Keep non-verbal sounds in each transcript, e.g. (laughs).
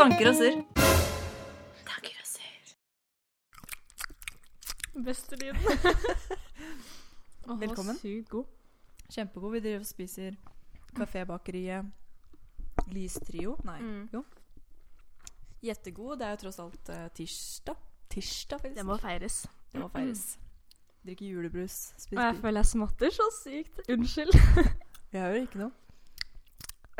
Tanker og surr. Tanker og surr. Beste lyden. (laughs) Velkommen. Sykt god. Kjempegod. Vi driver og spiser Kafébakeriet Lystrio. Nei, Mm. jo. Jettegod. Det er jo tross alt uh, tirsdag. Tirsdag, faktisk. Det må feires. Det må feires. Drikke julebrus. Og jeg bil. føler jeg smatter så sykt. Unnskyld. Jeg hører ikke noe.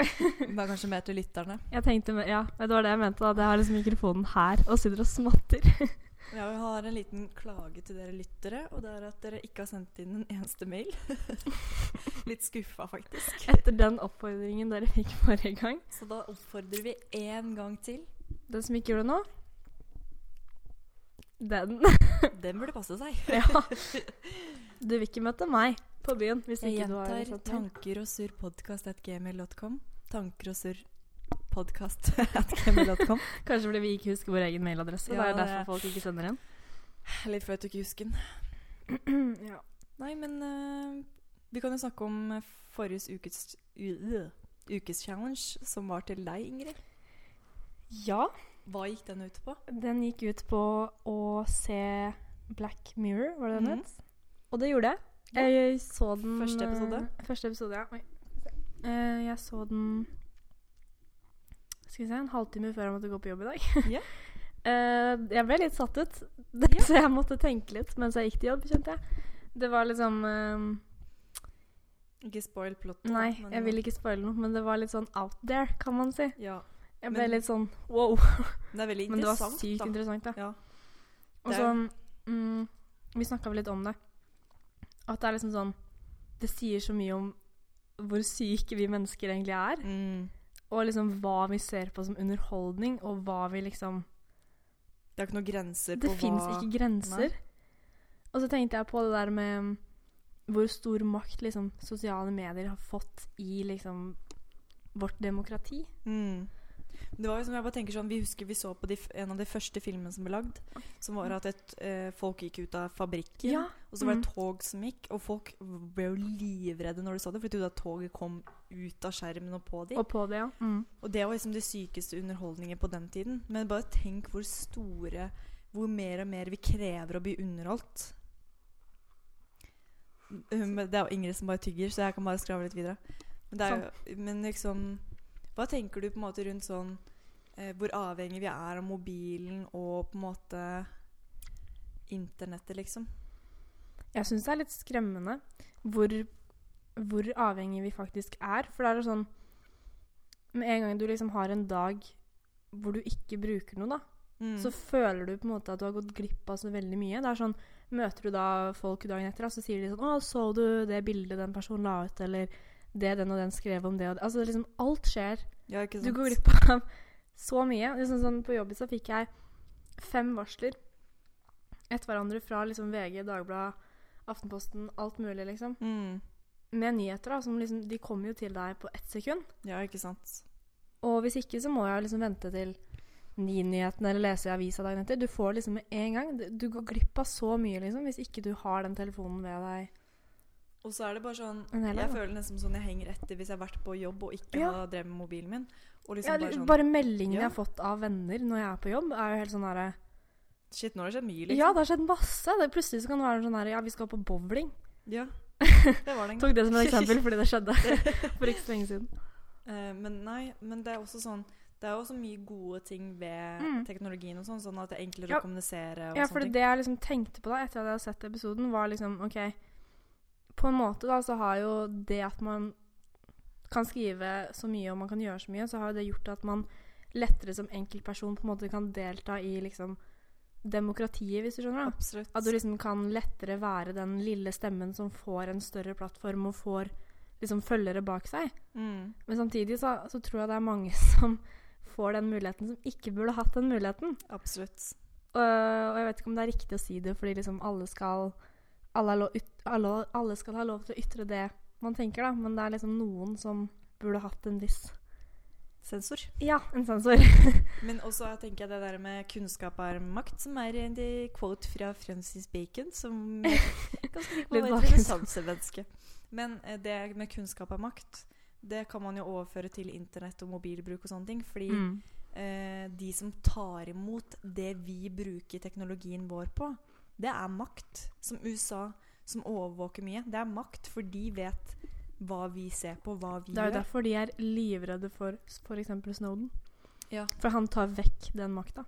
(laughs) Det er kanskje mer til lytterne. Jeg tenkte, ja, Det var det jeg mente. da. Jeg har liksom mikrofonen her og sitter og smatter. (laughs) Ja, Vi har en liten klage til dere lyttere, og det er at dere ikke har sendt inn en eneste mail. (laughs) Litt skuffa, faktisk. Etter den oppfordringen dere fikk forrige gang. Så da oppfordrer vi én gang til. Den som ikke gjorde det nå, den Den burde passe seg. Ja. Du vil ikke møte meg på byen hvis Jeg ikke du har gjentar satt mail. Tanker og surr (laughs) gmail.com. Kanskje fordi vi ikke husker vår egen mailadresse. Ja, det er derfor folk ikke sender inn. Litt flaut å ikke huske den. ja. Nei, men uh, vi kan jo snakke om eh, forrige ukes, uh, ukes challenge, som var til deg, Ingrid. ja. Hva gikk den ut på? Den gikk ut på å se Black Mirror, var det den mm. het? Og det gjorde jeg. Ja. Jeg så den Første episode? eh, Første episode, ja. Oi. Eh, jeg så den Skal vi se, en halvtime før jeg måtte gå på jobb i dag. Yeah. (laughs) uh, jeg ble litt satt ut, (laughs) så jeg måtte tenke litt mens jeg gikk til jobb, kjente jeg. Det var liksom eh, Ikke spoil plottet. Nei, men- jeg vil ikke spoile noe, men det var litt sånn out there, kan man si. Ja, Jeg ble Men- litt sånn wow. (laughs) Det er veldig Men det var interessant. sykt da. interessant, da. Ja. Og så mm, Vi snakka vel litt om det. At det er liksom sånn Det sier så mye om hvor syke vi mennesker egentlig er. Mm. Og liksom hva vi ser på som underholdning, og hva vi liksom Det er ikke noen grenser Det på fins hva ikke grenser. Og så tenkte jeg på det der med mm, hvor stor makt liksom sosiale medier har fått i liksom vårt demokrati. Mm. Det var jo som jeg bare tenker sånn Vi husker vi så på de, en av de første filmene som ble lagd. Som var at et, eh, folk gikk ut av fabrikken, Ja. og så var det Mm. tog som gikk. Og folk ble jo livredde når de så det, for de trodde at toget kom ut av skjermen og på dem. Og på det, ja. Mm. Og det var liksom det sykeste underholdningen på den tiden. Men bare tenk hvor store Hvor mer og mer vi krever å bli underholdt. Det er jo Ingrid som bare tygger, så jeg kan bare skrave litt videre. Men, det jo, men liksom Hva tenker du på en måte rundt sånn eh, Hvor avhengig vi er av mobilen og på en måte internettet, liksom? Jeg syns det er litt skremmende hvor, hvor avhengig vi faktisk er. For det er det sånn Med en gang du liksom har en dag hvor du ikke bruker noe, da, Mm. så føler du på en måte at du har gått glipp av så veldig mye. Det er sånn, Møter du da folk dagen etter, da, så sier de sånn 'Å, så du det bildet den personen la ut?' Eller 'Det den og den skrev om det og det'. Altså liksom alt skjer. ja, Du går glipp av så mye. Liksom sånn, på jobben så fikk jeg fem varsler etter hverandre fra liksom VG, Dagbladet, Aftenposten, alt mulig, liksom. Mm. Med nyheter, da. Som liksom, de kommer jo til deg på ett sekund. Ja, ikke sant? Og hvis ikke, så må jeg liksom vente til Ni-nyhetene eller lese i avisa dagen etter. Du får liksom med en gang. Du- Du går glipp av så mye, liksom, hvis ikke du har den telefonen ved deg. Og så er det bare sånn Jeg føler nesten sånn jeg henger etter hvis jeg har vært på jobb og ikke Ja. har drevet med mobilen min. Liksom Ja, bare sånn bare meldingene Ja. jeg har fått av venner når jeg er på jobb, er jo helt sånn herre Shit, nå har det skjedd mye, liksom. Ja, det har skjedd masse. Det, plutselig kan det være sånn herre Ja, vi skal på bowling. Ja, (laughs) det var det en gang. Tok det som et eksempel fordi det skjedde (laughs) for ikke så lenge siden. Uh, men nei, men det er også sånn Det er jo også mye gode ting ved Mm. teknologien og sånn, sånn at det er enklere Ja. å kommunisere Ja, for det jeg liksom tenkte på da etter at jeg hadde sett episoden, var liksom OK På en måte da så har jo det at man kan skrive så mye og man kan gjøre så mye, så har jo det gjort at man lettere som enkeltperson på en måte kan delta i liksom demokratiet, hvis du skjønner. da. Absolutt. At du liksom kan lettere være den lille stemmen som får en større plattform og får liksom følgere bak seg. mm. Men samtidig så, så tror jeg det er mange (laughs) som får den muligheten, som ikke burde hatt den muligheten. Absolutt. Og, og jeg vet ikke om det er riktig å si det, fordi liksom alle skal alle, er lov, yt, alle, alle skal ha lov til å ytre det man tenker, da. Men det er liksom noen som burde hatt en viss Sensor. Ja, en sensor. (laughs) Men også tenker jeg det der med kunnskap er makt, som er en quote fra Francis Bacon, som (laughs) ganske Litt et renessansemenneske. Men eh, det med kunnskap er makt, det kan man jo overføre til internett og mobilbruk og sånne ting. Fordi Mm. eh, de som tar imot det vi bruker teknologien vår på, det er makt. Som USA, som overvåker mye. Det er makt, for de vet hva vi ser på, hva vi gjør. Det er jo derfor de er livredde for f.eks. Snowden. Ja. For han tar vekk den makta.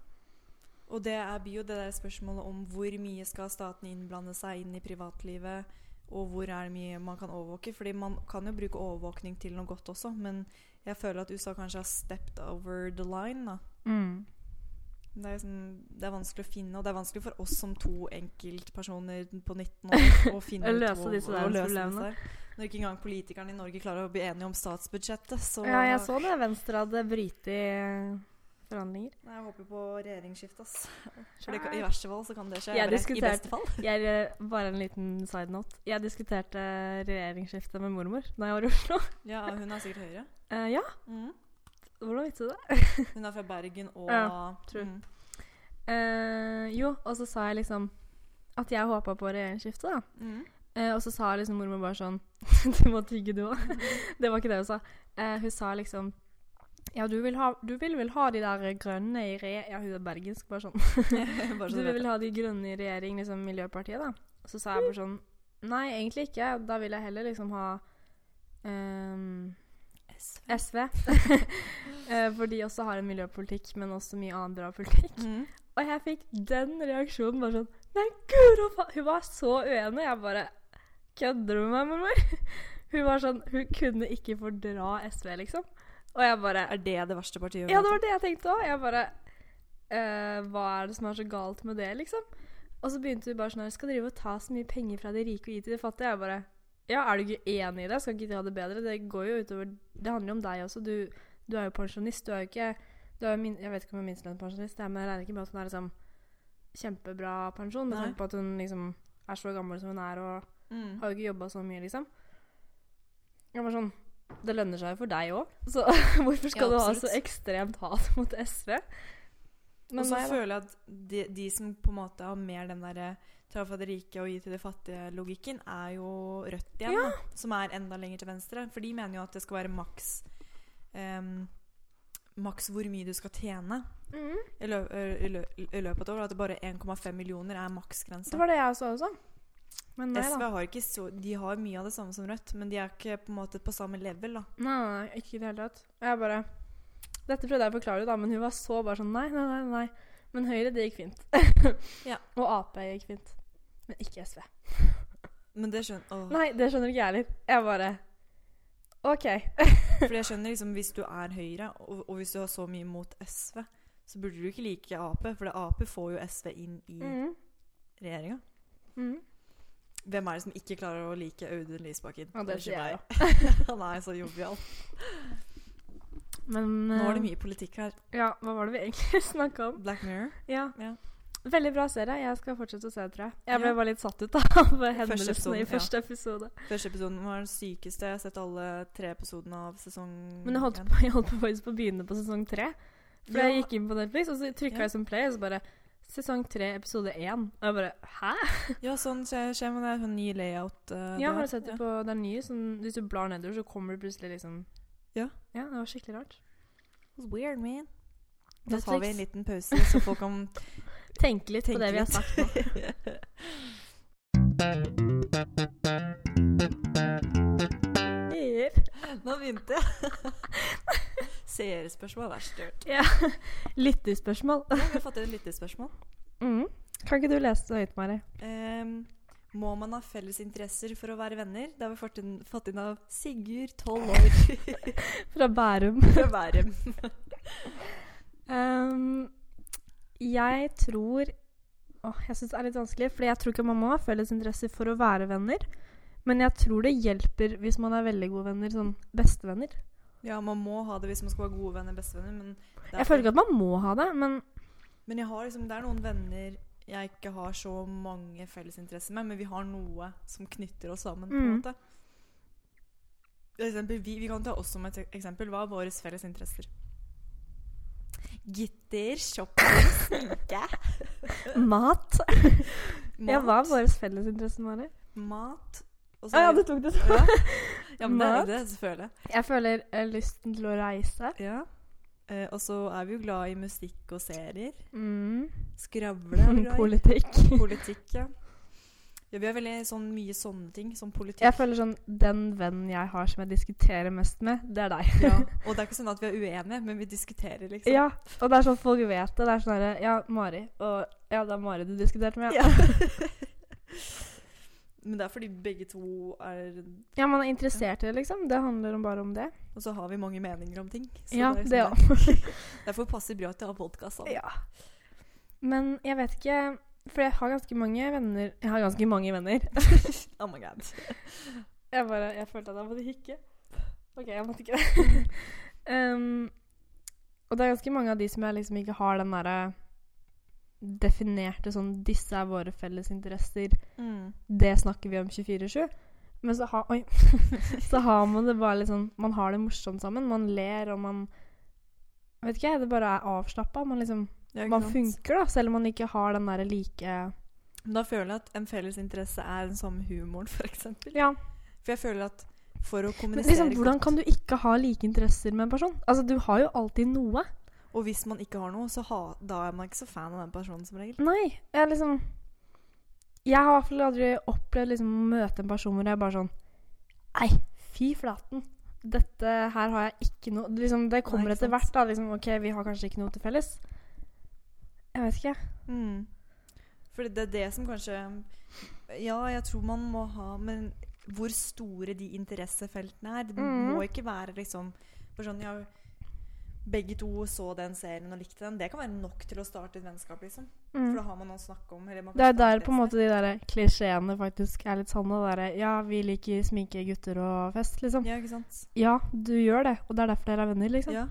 Og det blir jo det der spørsmålet om hvor mye skal staten innblande seg inn i privatlivet, og hvor er det mye man kan overvåke. Fordi man kan jo bruke overvåkning til noe godt også, men jeg føler at USA kanskje har stepped over the line. da. Mm. Det er, liksom, det er vanskelig å finne, og det er vanskelig for oss som to enkeltpersoner på 19 år (laughs) å finne ut løse disse og, og løse problemene. disse. Når ikke engang politikerne i Norge klarer å bli enige om statsbudsjettet, så Ja, jeg så det. Venstre hadde brytet i forhandlinger. Nei, Jeg håper på regjeringsskifte, ass. For det, I verste fall så kan det skje. Jeg Bare, I beste fall. (laughs) Jeg, eh, bare en liten side note. Jeg diskuterte regjeringsskifte med mormor da jeg var i Oslo. Ja, hun er sikkert høyere. Uh, ja, Mhm. Hvordan visste du det? (laughs) Hun er fra Bergen og Ja, tror. Mm. Eh, jo, og så sa jeg liksom at jeg håpa på regjeringsskifte, da. Mm. Eh, og så sa liksom mormor bare sånn (laughs) Du må tygge, du òg. (laughs) det var ikke det hun sa. Eh, hun sa liksom Ja, du vil, ha, du vil vel ha de der grønne i re... Ja, hun er bergensk, bare sånn. Bare så Du vet vil det. ha de grønne i regjering, liksom Miljøpartiet, da. Så sa jeg bare sånn Nei, egentlig ikke. Da vil jeg heller liksom ha ehm, SV. SV. For de også har en miljøpolitikk, men også mye annen bra politikk. Mm. Og jeg fikk den reaksjonen bare sånn Nei, guro? Hun var så uenig. Jeg bare Kødder du med meg, mormor? (laughs) Hun var sånn Hun kunne ikke fordra SV, liksom. Og jeg bare Er det det verste partiet? Ja, det var det jeg tenkte òg. Jeg bare eh, Hva er det som er så galt med det, liksom? Og så begynte hun bare sånn Skal drive og ta så mye penger fra de rike og gi til de fattige? Jeg bare Ja, er du ikke enig i det? Skal ikke de ha det bedre? Det går jo utover Det handler jo om deg også. Du, du er jo pensjonist. Du er jo ikke du er min, Jeg vet ikke om hun er minstelønnspensjonist, men jeg regner ikke med at hun er liksom kjempebra pensjon, med tanke på at hun liksom er så gammel som hun er, og mm. har jo ikke jobba så mye, liksom. Jeg var sånn Det lønner seg jo for deg òg, (laughs) så hvorfor skal Ja, du ha så ekstremt hat (laughs) mot SV? Og Men så føler jeg at de, de som på en måte har mer den derre ta fra det rike og gi til det fattige-logikken, er jo Rødt igjen. Ja. Da, som er enda lenger til venstre. For de mener jo at det skal være maks um, Maks hvor mye du skal tjene mm. i, lø i, lø i løpet av et år. At det bare 1,5 millioner er Det var det jeg så også. Men nei SV har ikke så De har mye av det samme som Rødt, men de er ikke på en måte på samme level, da. Nei, nei, ikke i det hele tatt. Jeg bare Dette prøvde jeg å forklare, da, men hun var så bare sånn nei, nei, nei. nei. Men Høyre, det gikk fint. Ja. (laughs) Og Ap gikk fint. Men ikke SV. (laughs) Men det skjønner åh. Nei, det skjønner ikke jeg heller. Jeg bare OK. (laughs) For jeg skjønner liksom Hvis du er Høyre, og, og hvis du har så mye mot SV, så burde du ikke like Ap, for det Ap får jo SV inn i mm. regjeringa. Mm. Hvem er det som ikke klarer å like Audun Lysbakken? Ja, det er sier jeg ikke meg. (laughs) Han er så jovial. Men Nå er det eh, mye politikk her. Ja, hva var det vi egentlig snakka om? Black Mirror. Ja. Ja. Veldig bra serie. Jeg skal fortsette å se det, tror jeg. Jeg ble Ja. bare litt satt ut av (laughs) episoden, i ja. første episode. Første episoden var den sykeste. Jeg har sett alle tre episodene av sesong Men jeg holdt på, jeg holdt på faktisk på å begynne på sesong tre. For Ja. jeg gikk inn på Netflix, og så trykka Ja. jeg som play, og så bare Sesong tre, episode én. Og jeg bare Hæ? (laughs) Ja, sånn skjer, skjer det. Sånn ny layout. Uh, Ja, har du sett det på er nye, sånn Hvis du blar nedover, så kommer det plutselig liksom Ja. Ja, det var skikkelig rart. It was weird, man. Da tar vi en liten pause, så folk kan Tenke litt Tenk på det vi har sagt nå. (laughs) Nå begynte jeg. (laughs) Seerspørsmål er størt. Ja. Lytterspørsmål. Ja, vi har fått inn lyttespørsmål. Mm. Kan ikke du lese det høyt, Mari? Um, må man ha felles interesser for å være venner? Det har vi fått inn, fått inn av Sigurd, 12 år, (laughs) Fra Bærum. fra Bærum. Ehm, jeg tror Åh, jeg syns det er litt vanskelig, for jeg tror ikke man må ha felles interesser for å være venner. Men jeg tror det hjelper hvis man er veldig gode venner, sånn bestevenner. Ja, man må ha det hvis man skal være gode venner, bestevenner, men det er Jeg føler ikke at man må ha det, men Men jeg har liksom, det er noen venner jeg ikke har så mange fellesinteresser med, men vi har noe som knytter oss sammen. på en Mm. måte. Eksempel, vi, vi kan ta oss som et eksempel. Hva er våre felles interesser? Gitter, shopping, sminke, (laughs) mat. mat. Ja, hva er våre fellesinteresse, Mari? Mat. og så Å ja, du tok det ja. ja, men det er det, selvfølgelig. Jeg føler uh, lysten til å reise. Ja. Uh, og så er vi jo glad i musikk og serier. Mm. Skravle er vi glad i. (laughs) Politikk. Politikk, ja. Ja. Vi har veldig sånn mye sånne ting, som politikk. Jeg føler sånn Den vennen jeg har som jeg diskuterer mest med, det er deg. ja. (laughs) Og det er ikke sånn at vi er uenige, men vi diskuterer, liksom. Ja, og det er sånn folk vet det. Det er sånn herre Ja, Mari. Og ja, det er Mari du diskuterte med. Ja. (laughs) men det er fordi begge to er Ja, man er interessert i det, liksom. Det handler om bare om det. Og så har vi mange meninger om ting. Så Ja, det liksom òg. Derfor passer bra til å ha podkast. Ja. Men jeg vet ikke For jeg har ganske mange venner Jeg har ganske mange venner. (laughs) Oh my god. (laughs) Jeg bare Jeg følte at jeg måtte hikke. OK, jeg måtte ikke det. (laughs) um, og det er ganske mange av de som jeg liksom ikke har den derre definerte sånn Disse er våre felles interesser. Mm. Det snakker vi om 24-7. Men så har, oi, så har man det bare litt sånn Man har det morsomt sammen. Man ler, og man Vet ikke, det bare er avslappa. Man liksom Man sant? funker, da, selv om man ikke har den derre like Da føler jeg at en felles interesse er den samme humoren, (laughs) f.eks. Ja. For jeg føler at for å Men liksom, hvordan kan du ikke ha like interesser med en person? Altså, du har jo alltid noe. Og hvis man ikke har noe, så ha, da er man ikke så fan av den personen som regel. Nei, jeg liksom Jeg har i hvert fall aldri opplevd liksom å møte en person hvor jeg bare sånn Nei, fy flaten. Dette her har jeg ikke noe liksom, Det kommer Nei, etter hvert. da liksom, OK, vi har kanskje ikke noe til felles. Jeg vet ikke. Mm. For det er det som kanskje Ja, jeg tror man må ha Men hvor store de interessefeltene er Det Mm. må ikke være liksom for sånn, ja, Begge to så den serien og likte den. Det kan være nok til å starte et vennskap. liksom For Mm. da har man noe å snakke om. Det er der på en måte de der klisjeene faktisk er litt sanne. Der, Ja, vi liker sminke, gutter og fest, liksom. Ja, ikke sant? Ja, du gjør det, og det er derfor dere er venner, liksom. Ja.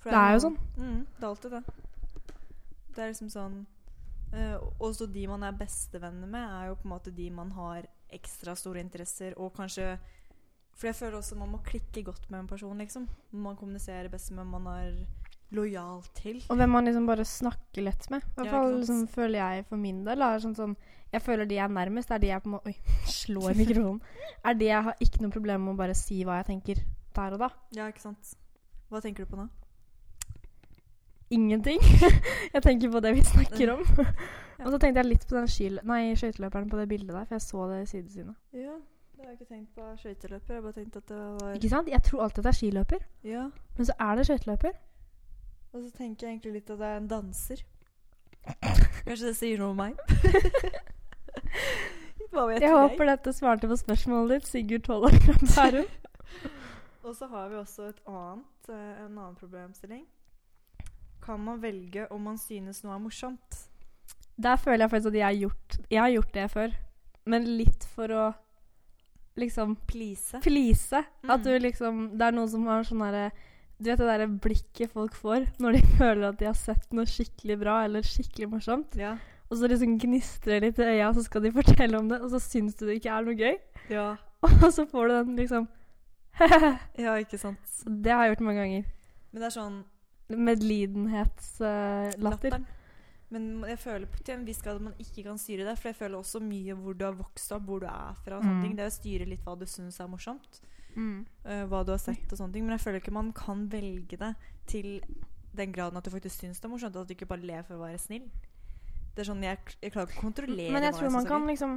For Det er jo sånn. Mm, det er alltid det. Det er liksom sånn uh, Også de man er bestevenner med, er jo på en måte de man har ekstra store interesser og kanskje For jeg føler også man må klikke godt med en person, liksom. Man kommuniserer best med man er lojal til. Og hvem man liksom bare snakker lett med. I hvert fall ja, liksom, føler jeg for min del. Sånn, sånn, jeg føler de jeg er nærmest, er de jeg på en måte Oi, (laughs) slår mikrofonen. er de jeg har ikke noe problem med å bare si hva jeg tenker der og da. Ja, ikke sant? Hva tenker du på nå? Ingenting. (laughs) jeg tenker på det vi snakker om. (laughs) og så tenkte jeg litt på den skøyteløperen på det bildet der, for jeg så det i sidesynet. Ja, det har jeg ikke tenkt på skøyteløper. Jeg bare tenkt at det var Ikke sant? Jeg tror alltid at det er skiløper, Ja. men så er det skøyteløper. Og så tenker jeg egentlig litt at det er en danser. (laughs) Kanskje det sier noe om meg? Hva vet Jeg håper dette svarte på spørsmålet ditt, Sigurd fra Bærum. Og så har vi også et annet, eh, en annen problemstilling. Kan man velge om man synes noe er morsomt? Der føler jeg faktisk at jeg har gjort Jeg har gjort det før, men litt for å liksom Please? please. At Mm. du liksom Det er noen som har sånn derre Du vet det derre blikket folk får når de (laughs) føler at de har sett noe skikkelig bra eller skikkelig morsomt, Ja. og så liksom gnistrer det litt i øya, så skal de (laughs) fortelle om det, og så syns du det ikke er noe gøy, Ja. (laughs) og så får du den liksom ja, ikke sant. Det har jeg gjort mange ganger. Men det er sånn Medlidenhetslatter. Uh, Men jeg føler til en viss grad at man ikke kan styre det. For jeg føler også mye hvor du har vokst opp, hvor du er fra. Mm. Det er å styre litt hva du syns er morsomt. mm. Uh, hva du har sett og sånne ting. Men jeg føler ikke man kan velge det til den graden at du faktisk syns det er morsomt. At du ikke bare ler for å være snill. Det er sånn, Jeg, jeg klarer ikke å kontrollere Men jeg tror man kan liksom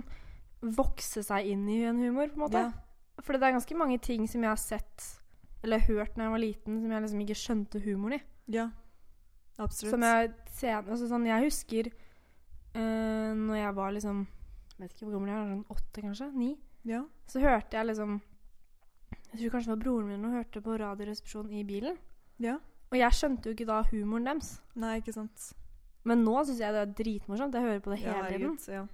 vokse seg inn i en humor, på en måte. Ja. For det er ganske mange ting som jeg har sett eller hørt når jeg var liten, som jeg liksom ikke skjønte humoren i. ja. Absolutt. Som jeg sen, altså sånn, Jeg husker uh, når jeg var liksom Vet ikke hvor gammel jeg var, sånn åtte kanskje? Ni? ja. Så hørte jeg liksom Jeg tror kanskje det var broren min og hørte på Radioresepsjonen i bilen. ja. Og jeg skjønte jo ikke da humoren deres. Nei, ikke sant. Men nå syns jeg det er dritmorsomt. Jeg hører på det hele tiden. Ja, Ja.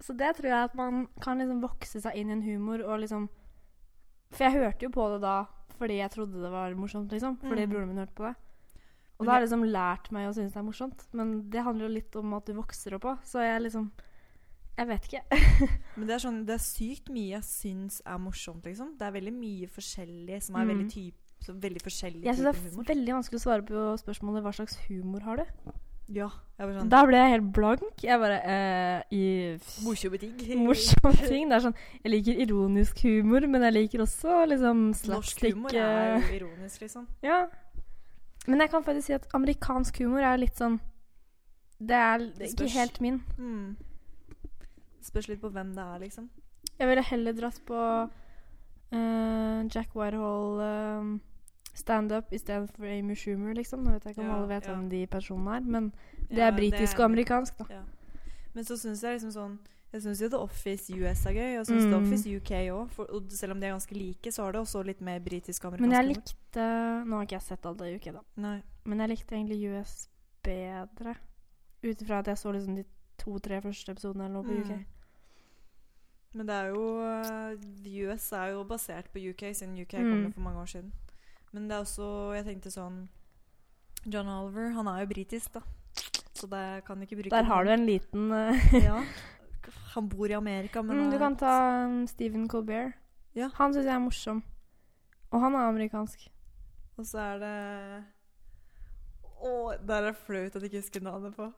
Så det tror jeg at man kan liksom vokse seg inn i en humor og liksom For jeg hørte jo på det da fordi jeg trodde det var morsomt, liksom. Fordi Mm. broren min hørte på det. Og da har jeg- liksom lært meg å synes det er morsomt. Men det handler jo litt om at du vokser opp òg. Så jeg liksom Jeg vet ikke. (laughs) Men det er sånn, det er sykt mye jeg syns er morsomt, liksom. Det er veldig mye forskjellig som er Mm. veldig, typ, så veldig forskjellig Jeg syns det er veldig vanskelig å svare på spørsmålet hva slags humor har du? Ja. Jeg var sånn Da ble jeg helt blank. Jeg bare eh, i Morsomme ting. Morsomme (laughs) ting. Det er sånn Jeg liker ironisk humor, men jeg liker også liksom Norsk humor eh, er jo ironisk, liksom. Ja. Men jeg kan faktisk si at amerikansk humor er litt sånn Det er Det ikke helt min. Mm. Spørs litt på hvem det er, liksom. Jeg ville heller dratt på uh, Jack Whitehall um, standup istedenfor Amy Schumer, liksom. Nå vet jeg ikke om Ja, alle vet ja. hvem de personene er, men det er britisk og amerikansk, da. Men så syns jeg liksom sånn Jeg syns jo The Office US er gøy, og jeg syns Mm. The Office UK òg. Og selv om de er ganske like, så har det også litt mer britisk og amerikansk. Men jeg likte Nå har ikke jeg sett alt av UK, da. Nei. Men jeg likte egentlig US bedre. Ut ifra at jeg så liksom de to-tre første episodene eller noe på UK. Mm. Men det er jo eh, US er jo basert på UK, siden UK Mm. kom for mange år siden. Men det er også Jeg tenkte sånn John Oliver, han er jo britisk, da. Så det kan ikke bruke Der har du en liten (laughs) eh, Ja. Han bor i Amerika, men mm, Du kan ta um, Stephen Colbert. Ja. Han syns jeg er morsom. Og han er amerikansk. Og så er det Å, der er flaut at jeg ikke husker navnet på.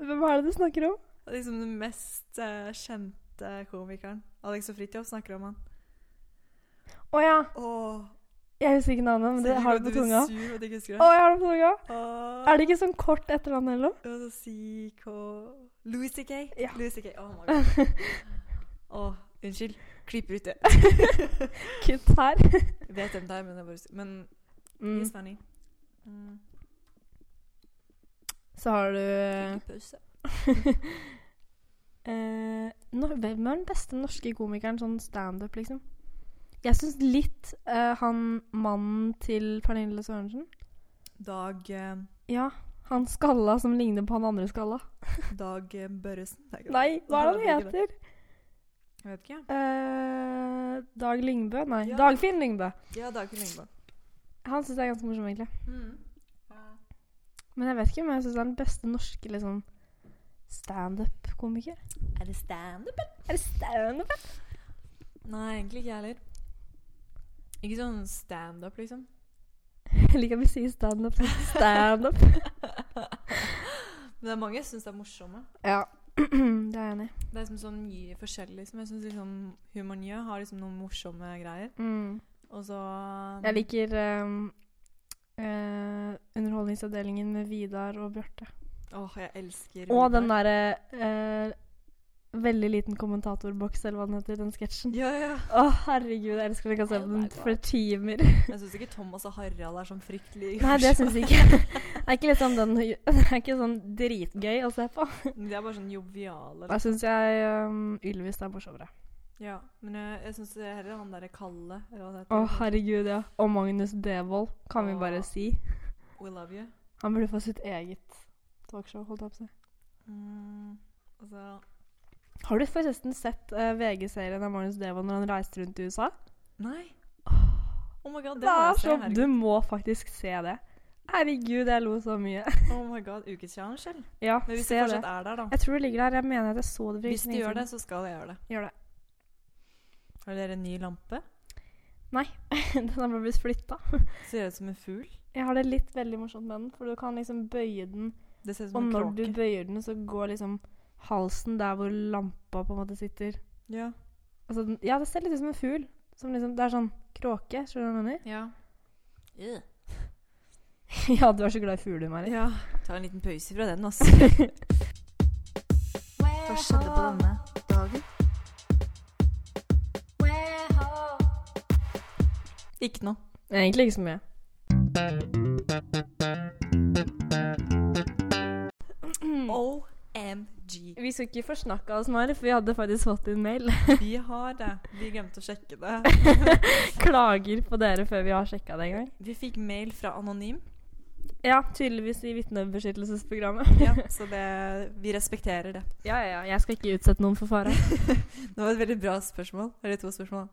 Hvem er det du snakker om? Det Liksom den mest uh, kjente komikeren. Alex og Fridtjof snakker om han. Å ja. Åh, Jeg husker ikke navnet, men det har du på tunga. sur husker Å, jeg har det på tunga. Åh. Er det ikke sånn kort etternavn eller annet Og så. Louis C.K. Ja. Louis C.K. Oh my god. Åh, unnskyld. Klipper ut det. (laughs) Kutt her. Jeg vet hvem det er, men det er bare Men Mm. funny. Mm. Så har du pause. (laughs) eh, no, Hvem er den beste norske komikeren sånn standup, liksom? Jeg syns litt eh, han mannen til Pernille Sørensen Dag eh, Ja, han skalla som ligner på han andre skalla. (laughs) Dag eh, Børresen. Det er ikke Nei, hva er det Det han heter? Jeg vet ikke. Eh, Dag Lyngbø? Nei, Ja. Dagfinn Lyngbø. Ja, Dagfinn Lyngbø. Han syns jeg er ganske morsom, egentlig. Mm. Men jeg vet ikke om jeg syns det er den beste norske liksom standup-komiker. Er det standup? Er det standup? Nei, egentlig ikke jeg heller. Ikke sånn standup, liksom. (laughs) Jeg liker vi sier standup. Standup. (laughs) Men det er mange jeg syns er morsomme. ja, (clears throat) det er jeg enig i. Det er liksom sånn mye forskjellig. Liksom. Jeg syns liksom Humor Njø har liksom noen morsomme greier. Mm. Og så Jeg liker um, uh, Underholdningsavdelingen med Vidar og Bjarte. Åh, jeg elsker Og Vidar. den derre eh, veldig liten kommentatorboks, eller hva den heter, den sketsjen. Ja, ja. Å, herregud, jeg elsker at jeg kan se på den for timer. Jeg syns ikke Thomas og Harald er sånn fryktelig Nei, det syns jeg ikke. Det er ikke sånn den Det er ikke sånn dritgøy å se på. De er bare sånn joviale. Da syns jeg um, Ylvis er morsommere. Ja, men jeg, jeg syns heller han derre Kalle eller Å, herregud, ja. Og Magnus Devold, kan vi bare si. We love you. Han burde få sitt eget talkshow, holdt jeg på å si. Mm, altså Har du forresten sett uh, VG-serien av Magnus Devold når han reiste rundt i USA? Nei. Oh my god, det må jeg se. Herregud. du må faktisk se det. Herregud, jeg lo så mye. (laughs) Oh my god, Ukeschallenge, eller? Ja, Men hvis se det fortsatt er der, da. Jeg tror det ligger der. Jeg mener at jeg så det Hvis lenge gjør det, så skal jeg gjøre det. Gjør det. Har dere en ny lampe? Nei. (laughs) Den har bare blitt flytta. (laughs) Ser ut som en fugl. Jeg har det litt veldig morsomt med den, for du kan liksom bøye den, Det ser ut og som en når du bøyer den, så går liksom halsen der hvor lampa på en måte sitter. Ja. Altså, den, ja, det ser litt ut som en fugl. Som liksom, det er sånn kråke, skjønner du hva jeg mener? Ja. (laughs) ja, du er så glad i fugler, Marit. ja. Ta en liten pause fra den, altså. (laughs) Hva skjedde på denne dagen? Ikke noe. Egentlig ikke så mye. Skal ikke forsnakke oss, Mari, for vi hadde faktisk fått en mail. Vi har det. Vi glemte å sjekke det. (laughs) Klager på dere før vi har sjekka det en gang. Vi fikk mail fra Anonym. Ja, tydeligvis i vitnebeskyttelsesprogrammet. Ja, (laughs) så det, vi respekterer det. Ja, ja, ja. Jeg skal ikke utsette noen for fare. (laughs) Det var et veldig bra spørsmål. Eller to spørsmål.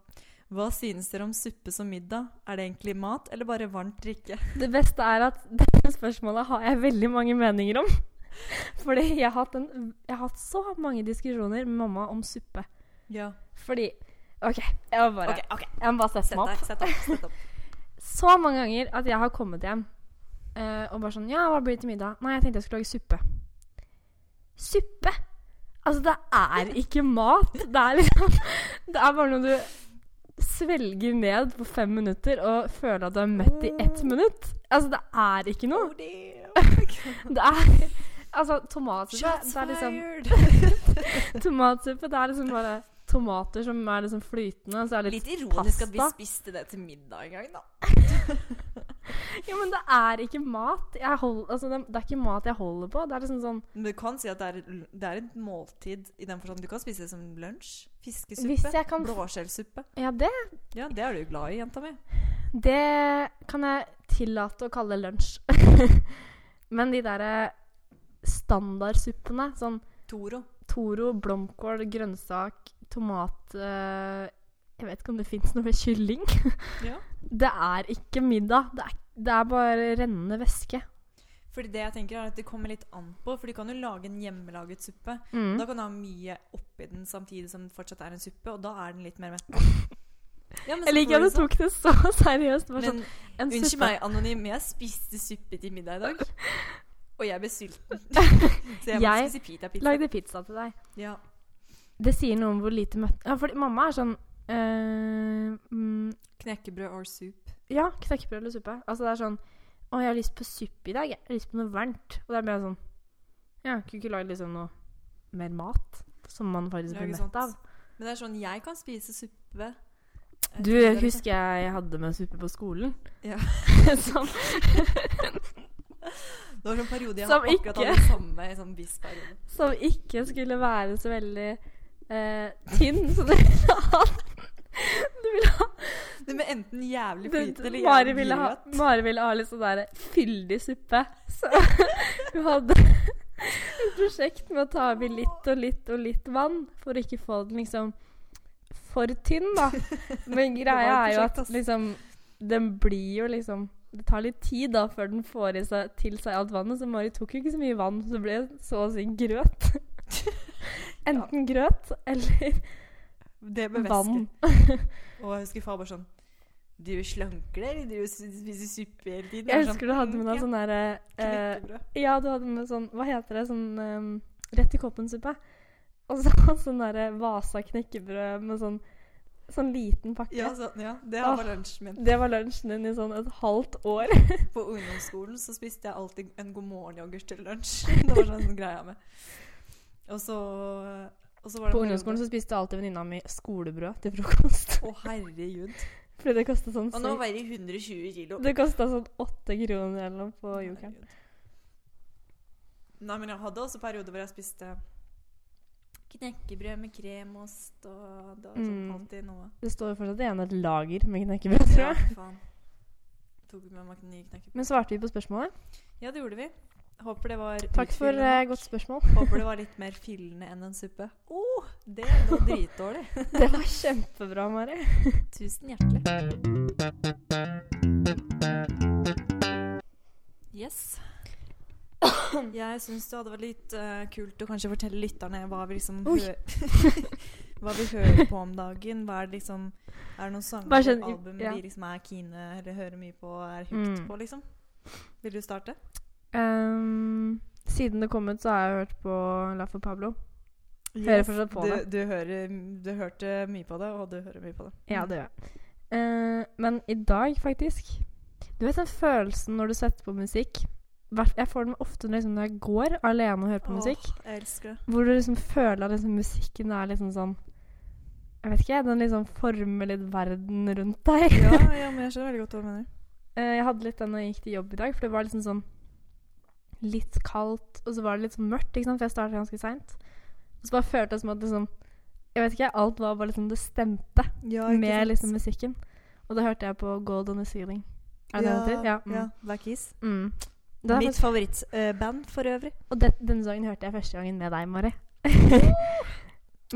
Hva synes dere om suppe som middag? Er det egentlig mat, eller bare varmt drikke? Det beste er at dette spørsmålet har jeg veldig mange meninger om. (laughs) Fordi jeg har hatt, en, jeg har hatt så mange diskusjoner med mamma om suppe. Ja. Fordi OK, jeg må bare, okay, okay. jeg må bare sette sette meg opp. Sette opp. sette opp. (laughs) Så mange ganger at jeg har kommet hjem uh, og bare sånn Ja, hva blir det til middag? Nei, jeg tenkte jeg skulle lage suppe. Suppe? Altså, det er ikke mat. Det er liksom Det er bare noe du svelger ned på fem minutter og føler at du er mett i ett Oh. minutt. Altså, det er ikke noe. Oh. (laughs) Det er Altså, tomatsuppe Shots det er liksom! (laughs) Tomatsuppe, det er liksom bare tomater som er liksom flytende, og så er det Litt litt ironisk at vi spiste det til middag en gang, da. (laughs) Ja, men det er ikke mat. Hold, altså, det, er ikke mat jeg holder på. Det er liksom sånn Men du kan si at det er, det er et måltid i den forstand du kan spise det som lunsj. Fiskesuppe. Kan Blåskjellsuppe. Ja, det, Ja, det er du glad i, jenta mi. det kan jeg tillate å kalle lunsj. (laughs) men de derre standardsuppene, sånn Toro. Toro, blomkål, grønnsak, tomat eh, Jeg vet ikke om det fins noe med kylling. Ja. (laughs) Det er ikke middag. Det er, det er bare rennende væske. Fordi det jeg tenker er at det kommer litt an på, for du kan jo lage en hjemmelaget suppe. Mm. Da kan du ha mye oppi den samtidig som det fortsatt er en suppe, og da er den litt mer mett. (laughs) Ja, men Jeg liker at du tok det så (laughs) seriøst. Sånn, Men en unnskyld suppe. meg, Anonym, jeg spiste suppe til middag i dag. Og jeg ble sulten. (laughs) Så jeg Jeg spise pita-pizza. Lagde pizza til deg. Ja. Det sier noe om hvor lite møtt... Ja, fordi mamma er sånn øh, mm, Knekkebrød or soup. Ja, knekkebrød eller suppe. Altså det er sånn Å, jeg har lyst på suppe i dag. Jeg har lyst på noe varmt. Og det er mer sånn Ja, kunne ikke lagd liksom noe mer mat som man faktisk blir mett av. Men det er sånn, jeg kan spise suppe. Jeg Du, jeg liksom. husker jeg hadde med suppe på skolen? Ja. som, (laughs) (laughs) Det var en periode jeg Som har akkurat ikke- hadde samme i sånn viss periode. (laughs) som ikke skulle være så veldig eh, tynn. Så du ville (laughs) ha Du ville ha Det med enten jævlig flyt eller jævlig ville ha. Mari ville ha litt sånn der fyldig suppe. Så (laughs) hun hadde et prosjekt med å ta oppi litt og litt og litt vann for å ikke få den liksom for tynn, da. Men greia er jo at liksom Den blir jo liksom Det tar litt tid da før den får i seg, til seg alt vannet, så Mari tok jo ikke så mye vann, så det ble så å si grøt. (laughs) Enten grøt eller Det med vann. (laughs) Og jeg husker far bare sånn Du slanker deg, eller du spiser suppe hele tiden? Jeg er husker du hadde med deg sånn derre eh. Ja, du hadde med sånn Hva heter det? Sånn ehm, rett i koppen-suppe. Og så (laughs) sånn derre Vasa knekkebrød med sånn Sånn liten pakke. Ja, så, ja, det Åh. var lunsjen min. Det var lunsjen din i sånn et halvt år. (laughs) På ungdomsskolen så spiste jeg alltid en God morgen-yoghurt til lunsj. (laughs) Det var sånn greia med. Og så, og så var det På ungdomsskolen så spiste alltid venninna mi skolebrød til frokost. Å, herregud. (laughs) Fordi det kosta sånn Og nå var veier jeg 120 kilo. Det kosta sånn åtte kroner eller noe på Jokeren. Nei, men jeg hadde også perioder hvor jeg spiste knekkebrød med kremost og det sånn Mm. alltid noe. Det står jo fortsatt igjen et lager med knekkebrød, tror Ja, faen. Tok med meg nye knekkebrød. Men svarte vi på spørsmålet? Ja, det gjorde vi. Håper det var Takk for eh, godt spørsmål. Håper det var litt mer fyllende enn en suppe. Å, det var dritdårlig. (laughs) Det var kjempebra, Mari. (laughs) Tusen hjertelig. Yes. Jeg syns det hadde vært litt uh, kult å kanskje fortelle lytterne hva vi liksom. (laughs) Hva vi hører på om dagen. Hva er det liksom Er det noen sanger og sånn, album ja. vi liksom er kine eller hører mye på og er hooked Mm. på, liksom? Vil du starte? Um, siden det kom ut, så har jeg hørt på La for Pablo. Hører fortsatt på du, det. Du, hører, du hørte mye på det, og du hører mye på det. Ja, det gjør jeg. Uh, men i dag, faktisk Du vet den følelsen når du setter på musikk? Jeg får den ofte liksom når jeg går alene og hører på Åh, musikk. jeg elsker det. Hvor du liksom føler at liksom musikken er liksom sånn Jeg vet ikke, den liksom former litt verden rundt deg. Ja, ja, (laughs) men jeg skjønner veldig godt hva du mener. Eh, jeg hadde litt den når jeg gikk til jobb i dag, for det var liksom sånn litt kaldt, og så var det litt sånn mørkt, ikke sant, for jeg startet ganske seint. Og så bare følte jeg som at liksom Jeg vet ikke, alt var bare liksom Det stemte Ja, med liksom musikken. Og da hørte jeg på Gold on the Ceiling. Er det det det heter? Ja. Mm. ja. Black Keys. Mm. Det er Mitt favorittband for øvrig. og det, denne sangen hørte jeg første gangen med deg, Mari. (laughs)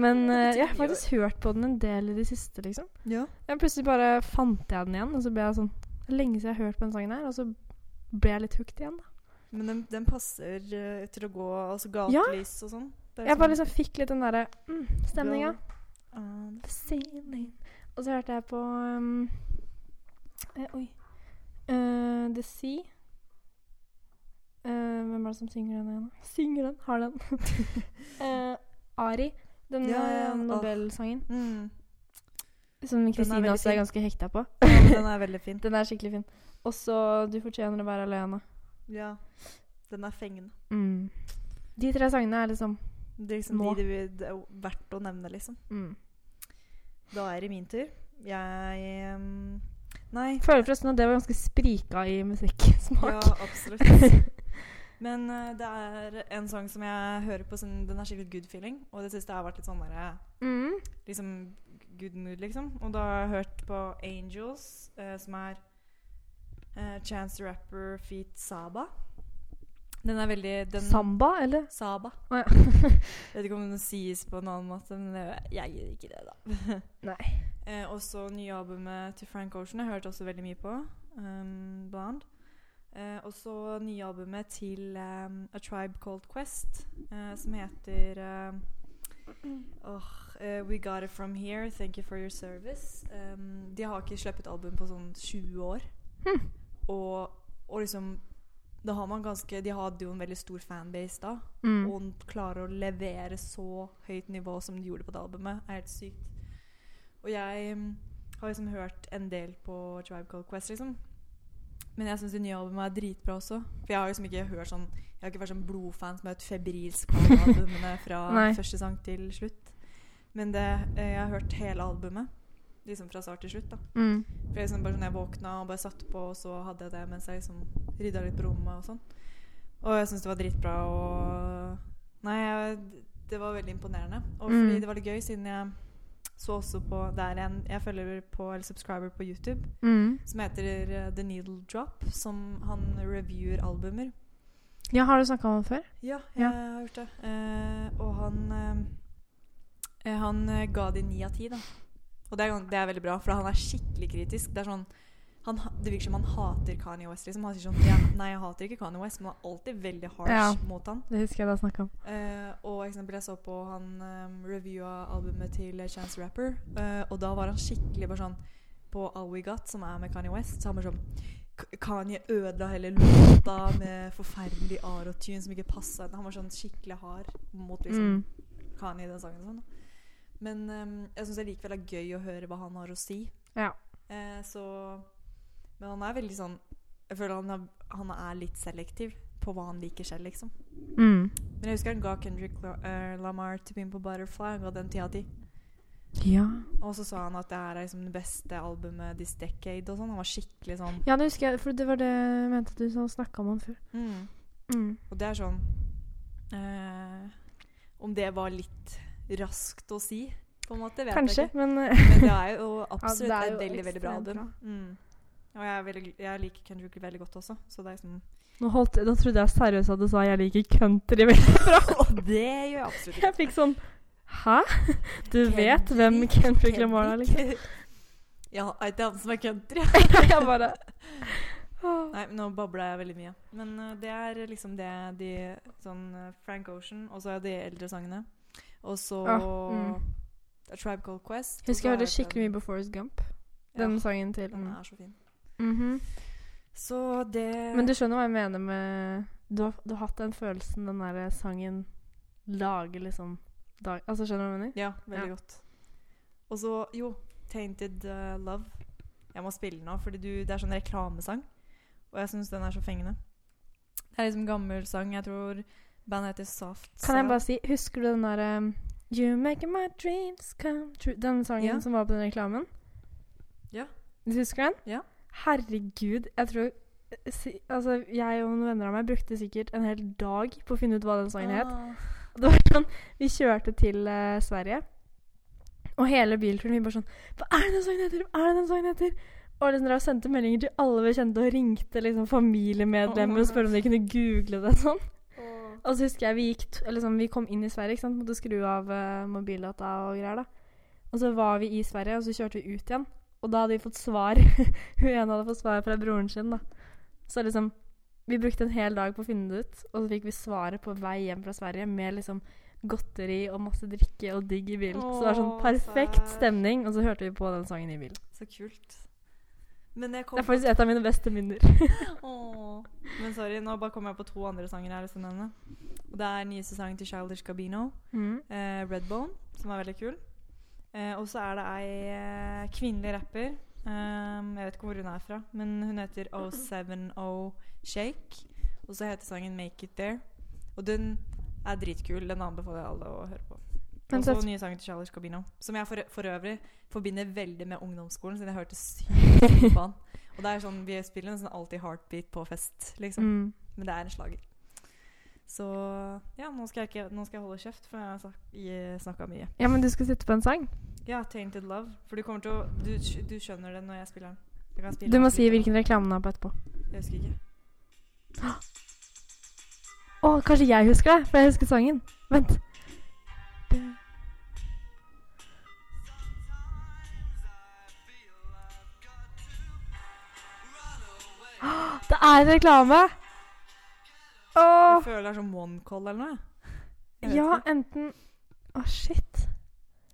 Men eh, jeg har faktisk hørt på den en del i det siste, liksom. Ja. Jeg plutselig bare fant jeg den igjen, og så ble jeg sånn Det lenge siden jeg har hørt på den sangen her, og så ble jeg litt hooked igjen, da. Men den, den passer uh, til å gå altså gatelys Ja. og sånn. Jeg bare sånn- liksom fikk litt den derre mm, stemninga. Ah. Og så hørte jeg på um, eh, Oi. Eh, The Sea. Eh, hvem er det som synger den igjen? Synger den? Har den. uh, (laughs) Ari. Den Ja, ja, eh. Nobelsangen. mm. Som Kristine også er ganske hekta på. Ja, den er veldig fin. (laughs) Den er skikkelig fin. Også 'Du fortjener å være alene'. Ja. Den er fengende. Mm. De tre sangene er liksom Det er liksom Nå. de det det er verdt å nevne, liksom. mm. Da er det min tur. Jeg um, Nei. Føler forresten at det var ganske sprika i musikksmak. Ja, absolutt. (laughs) Men uh, det er en sang som jeg hører på, som den er skikkelig good feeling. Og det siste har vært litt sånn der Mm. Liksom good mood, liksom. Og da har jeg hørt på Angels, uh, som er uh, Chance the Rapper feat Saba. Den er veldig den, Samba, eller? Saba. Oh, ja. (laughs) Vet ikke om det sies på en annen måte, men det, jeg gir ikke det, da. (laughs) Nei. Eh, også nye albumet til Frank Ocean. Jeg hørte også veldig mye på. Um, Blonde. Eh, også nye albumet til um, A Tribe Called Quest, eh, som heter um, oh, uh, We Got It From Here, Thank You For Your Service. Um, de har ikke sluppet album på sånn 20 år. Hm. Og, og liksom da har man ganske, De hadde jo en veldig stor fanbase da. Mm. Og klarer å levere så høyt nivå som de gjorde på det albumet, er helt sykt. Og jeg mm, har liksom hørt en del på Tribe Called Quest, liksom. Men jeg syns det nye albumet er dritbra også. For jeg har liksom ikke hørt sånn Jeg har ikke vært sånn blodfan som har hørt febrilsk på (laughs) albumene fra første sang til slutt. Men det, eh, jeg har hørt hele albumet. Liksom fra start til slutt. da Mm. for jeg liksom bare sånn, jeg våkna og bare satt på, og så hadde jeg det mens jeg liksom rydda litt på rommet og sånn. Og jeg syns det var dritbra og Nei, jeg, det var veldig imponerende. Og fordi Mm. det var litt gøy, siden jeg så også på Det er en jeg følger på, eller subscriber på YouTube Mm. som heter eh, The Needle Drop, som han reviewer albumer. Ja, har du snakka om det før? Ja, jeg Ja. har gjort det. Eh, og han eh, eh, Han eh, ga de ni av ti, da. Og det er, det er veldig bra, for han er skikkelig kritisk. Det er sånn han, Det virker som han hater Kanye West. Liksom. Han sier sånn ja, Nei, jeg hater ikke Kanye West, men han er alltid veldig harsh Ja. mot han. Det husker jeg da snakka om. Uh, og eksempel jeg så på han um, reviewa albumet til eh, Chance Rapper, uh, og da var han skikkelig bare sånn På All We Got, som er med Kanye West, så han bare sånn Kanye ødela hele låta med forferdelig arotune som ikke passa. Han var sånn skikkelig hard mot liksom Mm. Kanye i den sangen. Sånn. Men um, jeg syns det likevel er gøy å høre hva han har å si. Ja. Uh, så Men han er veldig sånn Jeg føler han er, han er litt selektiv på hva han liker selv, liksom. Mm. Men jeg husker han ga Kendrick eh, Lamar til Pimp a Butterfly. Han ga den ti av ti. Ja. Og så sa han at det her er liksom det beste albumet this decade og sånn. Han var skikkelig sånn ja, det husker jeg, for det var det jeg mente du snakka om han før. mm. Mm. Og det er sånn eh, Om det var litt raskt å si, på en måte, vet Kanskje, jeg ikke. men Men det er jo (laughs) absolutt det er et jo veldig, veldig bra album. Bra. Mm. Og jeg, veldig, jeg liker Kendrick veldig godt også, så det er liksom nå, holdt, nå trodde jeg seriøst at du sa 'jeg liker country' veldig bra. (laughs) Og det gjør jeg absolutt Jeg fikk sånn Hæ? Du vet hvem Kendrick Lamar er, liksom? (laughs) Ja, er det han som er country? (laughs) jeg bare Nei, nå babla jeg veldig mye. Men uh, det er liksom det de Sånn uh, Frank Ocean, og så er de eldre sangene. Og så Ah, mm. Tribe Called Quest. Husker jeg hørte skikkelig mye på Forest Gump. Den ja, sangen til. Den er så fin. Mhm. Så det Men du skjønner hva jeg mener med Du har, du har hatt den følelsen den der sangen lager liksom dag, Altså, skjønner du hva jeg mener? Ja, veldig Ja. godt. Og så, jo, Tainted uh, Love. Jeg må spille den nå, fordi du, det er sånn reklamesang. Og jeg syns den er så fengende. Det er liksom gammel sang. Jeg tror bandet heter Soft Kan jeg bare si Husker du den derre um, You make my dreams come true Den sangen Ja. som var på den reklamen? Ja. Du husker den? Ja. Herregud, jeg tror Altså, jeg og noen venner av meg brukte sikkert en hel dag på å finne ut hva den sangen het. Ah. Det var sånn, Vi kjørte til uh, Sverige, og hele bilturen vi bare sånn Hva er det den sangen heter? Hva er det den sangen heter? Og liksom dere sendte meldinger til alle vi kjente, og ringte liksom familiemedlemmer og spurte om de kunne google det. sånn. Og så husker jeg vi gikk liksom, vi kom inn i Sverige, ikke sant? måtte skru av uh, mobildata og greier. da. Og så var vi i Sverige, og så kjørte vi ut igjen. Og da hadde vi fått svar. (laughs) Hun ene hadde fått svar fra broren sin. da. Så liksom, vi brukte en hel dag på å finne det ut, og så fikk vi svaret på vei hjem fra Sverige med liksom godteri og masse drikke og digg i bilen. så det var sånn perfekt sær. stemning, og så hørte vi på den sangen i bilen. Så kult. Men jeg kom Det er faktisk et av mine beste minner. (laughs) Åh. Men sorry, nå bare kom jeg på to andre sanger jeg har lyst til å nevne. Og det er nyeste sangen til Childish Gabino, Mm. eh, Redbone, som er veldig kul. Eh, og så er det ei eh, kvinnelig rapper. Um, jeg vet ikke hvor hun er fra, men hun heter 070 Shake. Og så heter sangen 'Make It There'. Og den er dritkul. Den anbefaler jeg alle å høre på. Og så nye sangen til Charles Cabino. som jeg for, for øvrig forbinder veldig med ungdomsskolen, siden jeg hørte sykt (laughs) på han. Og det er sånn, Vi spiller en sånn alltid heartbeat på fest, liksom. Mm. Men det er en slager. Så ja, nå skal jeg, ikke, nå skal jeg holde kjeft, for jeg har snakka mye. Ja, men du skal sitte på en sang. Ja, 'Tainted Love'. For du kommer til å Du, du skjønner det når jeg spiller den. Jeg Du må si hvilken reklame den er på etterpå. Jeg husker ikke. Å, kanskje jeg husker det, for jeg husker sangen. Vent. Det er en reklame! Jeg føler det er sånn one call eller noe. Ja, ikke. enten Å, shit.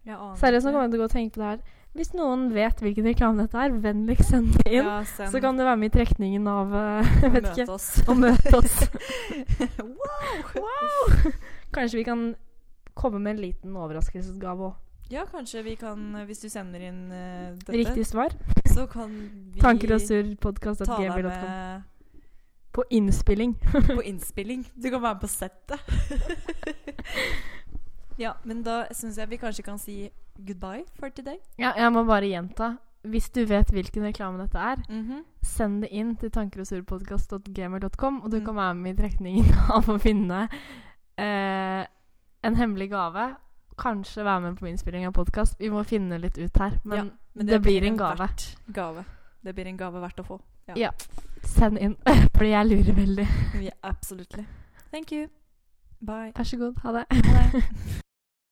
Seriøst, nå kommer jeg til å gå og tenke på det her. Hvis noen vet hvilken reklame dette er, vennligst send det inn. Ja, send. Så kan du være med i trekningen av (laughs) Og vet møte ikke. oss. Og møte oss. (laughs) (laughs) wow! Wow! Kanskje vi kan komme med en liten overraskelsesgave òg. Ja, kanskje vi kan, hvis du sender inn uh, dette, Riktig svar. så kan vi ta deg med På innspilling. på innspilling. Du kan være med på settet. (laughs) ja, men da syns jeg vi kanskje kan si goodbye for today. Ja, jeg må bare gjenta. Hvis du vet hvilken reklame dette er, Mhm. send det inn til tankerogsurdpodkast.gmail.com, og du Mm. kan være med i trekningen (laughs) av å finne eh, en hemmelig gave. Kanskje være med på innspilling av podkast. Vi må finne litt ut her. Men, Ja, Men det, blir en gave. gave. Det blir en gave verdt å få. Ja. Ja. Send inn, (laughs) fordi jeg lurer veldig. Ja, absolutely. Thank you. Bye. Vær så god. Ha det. Ha det. (laughs)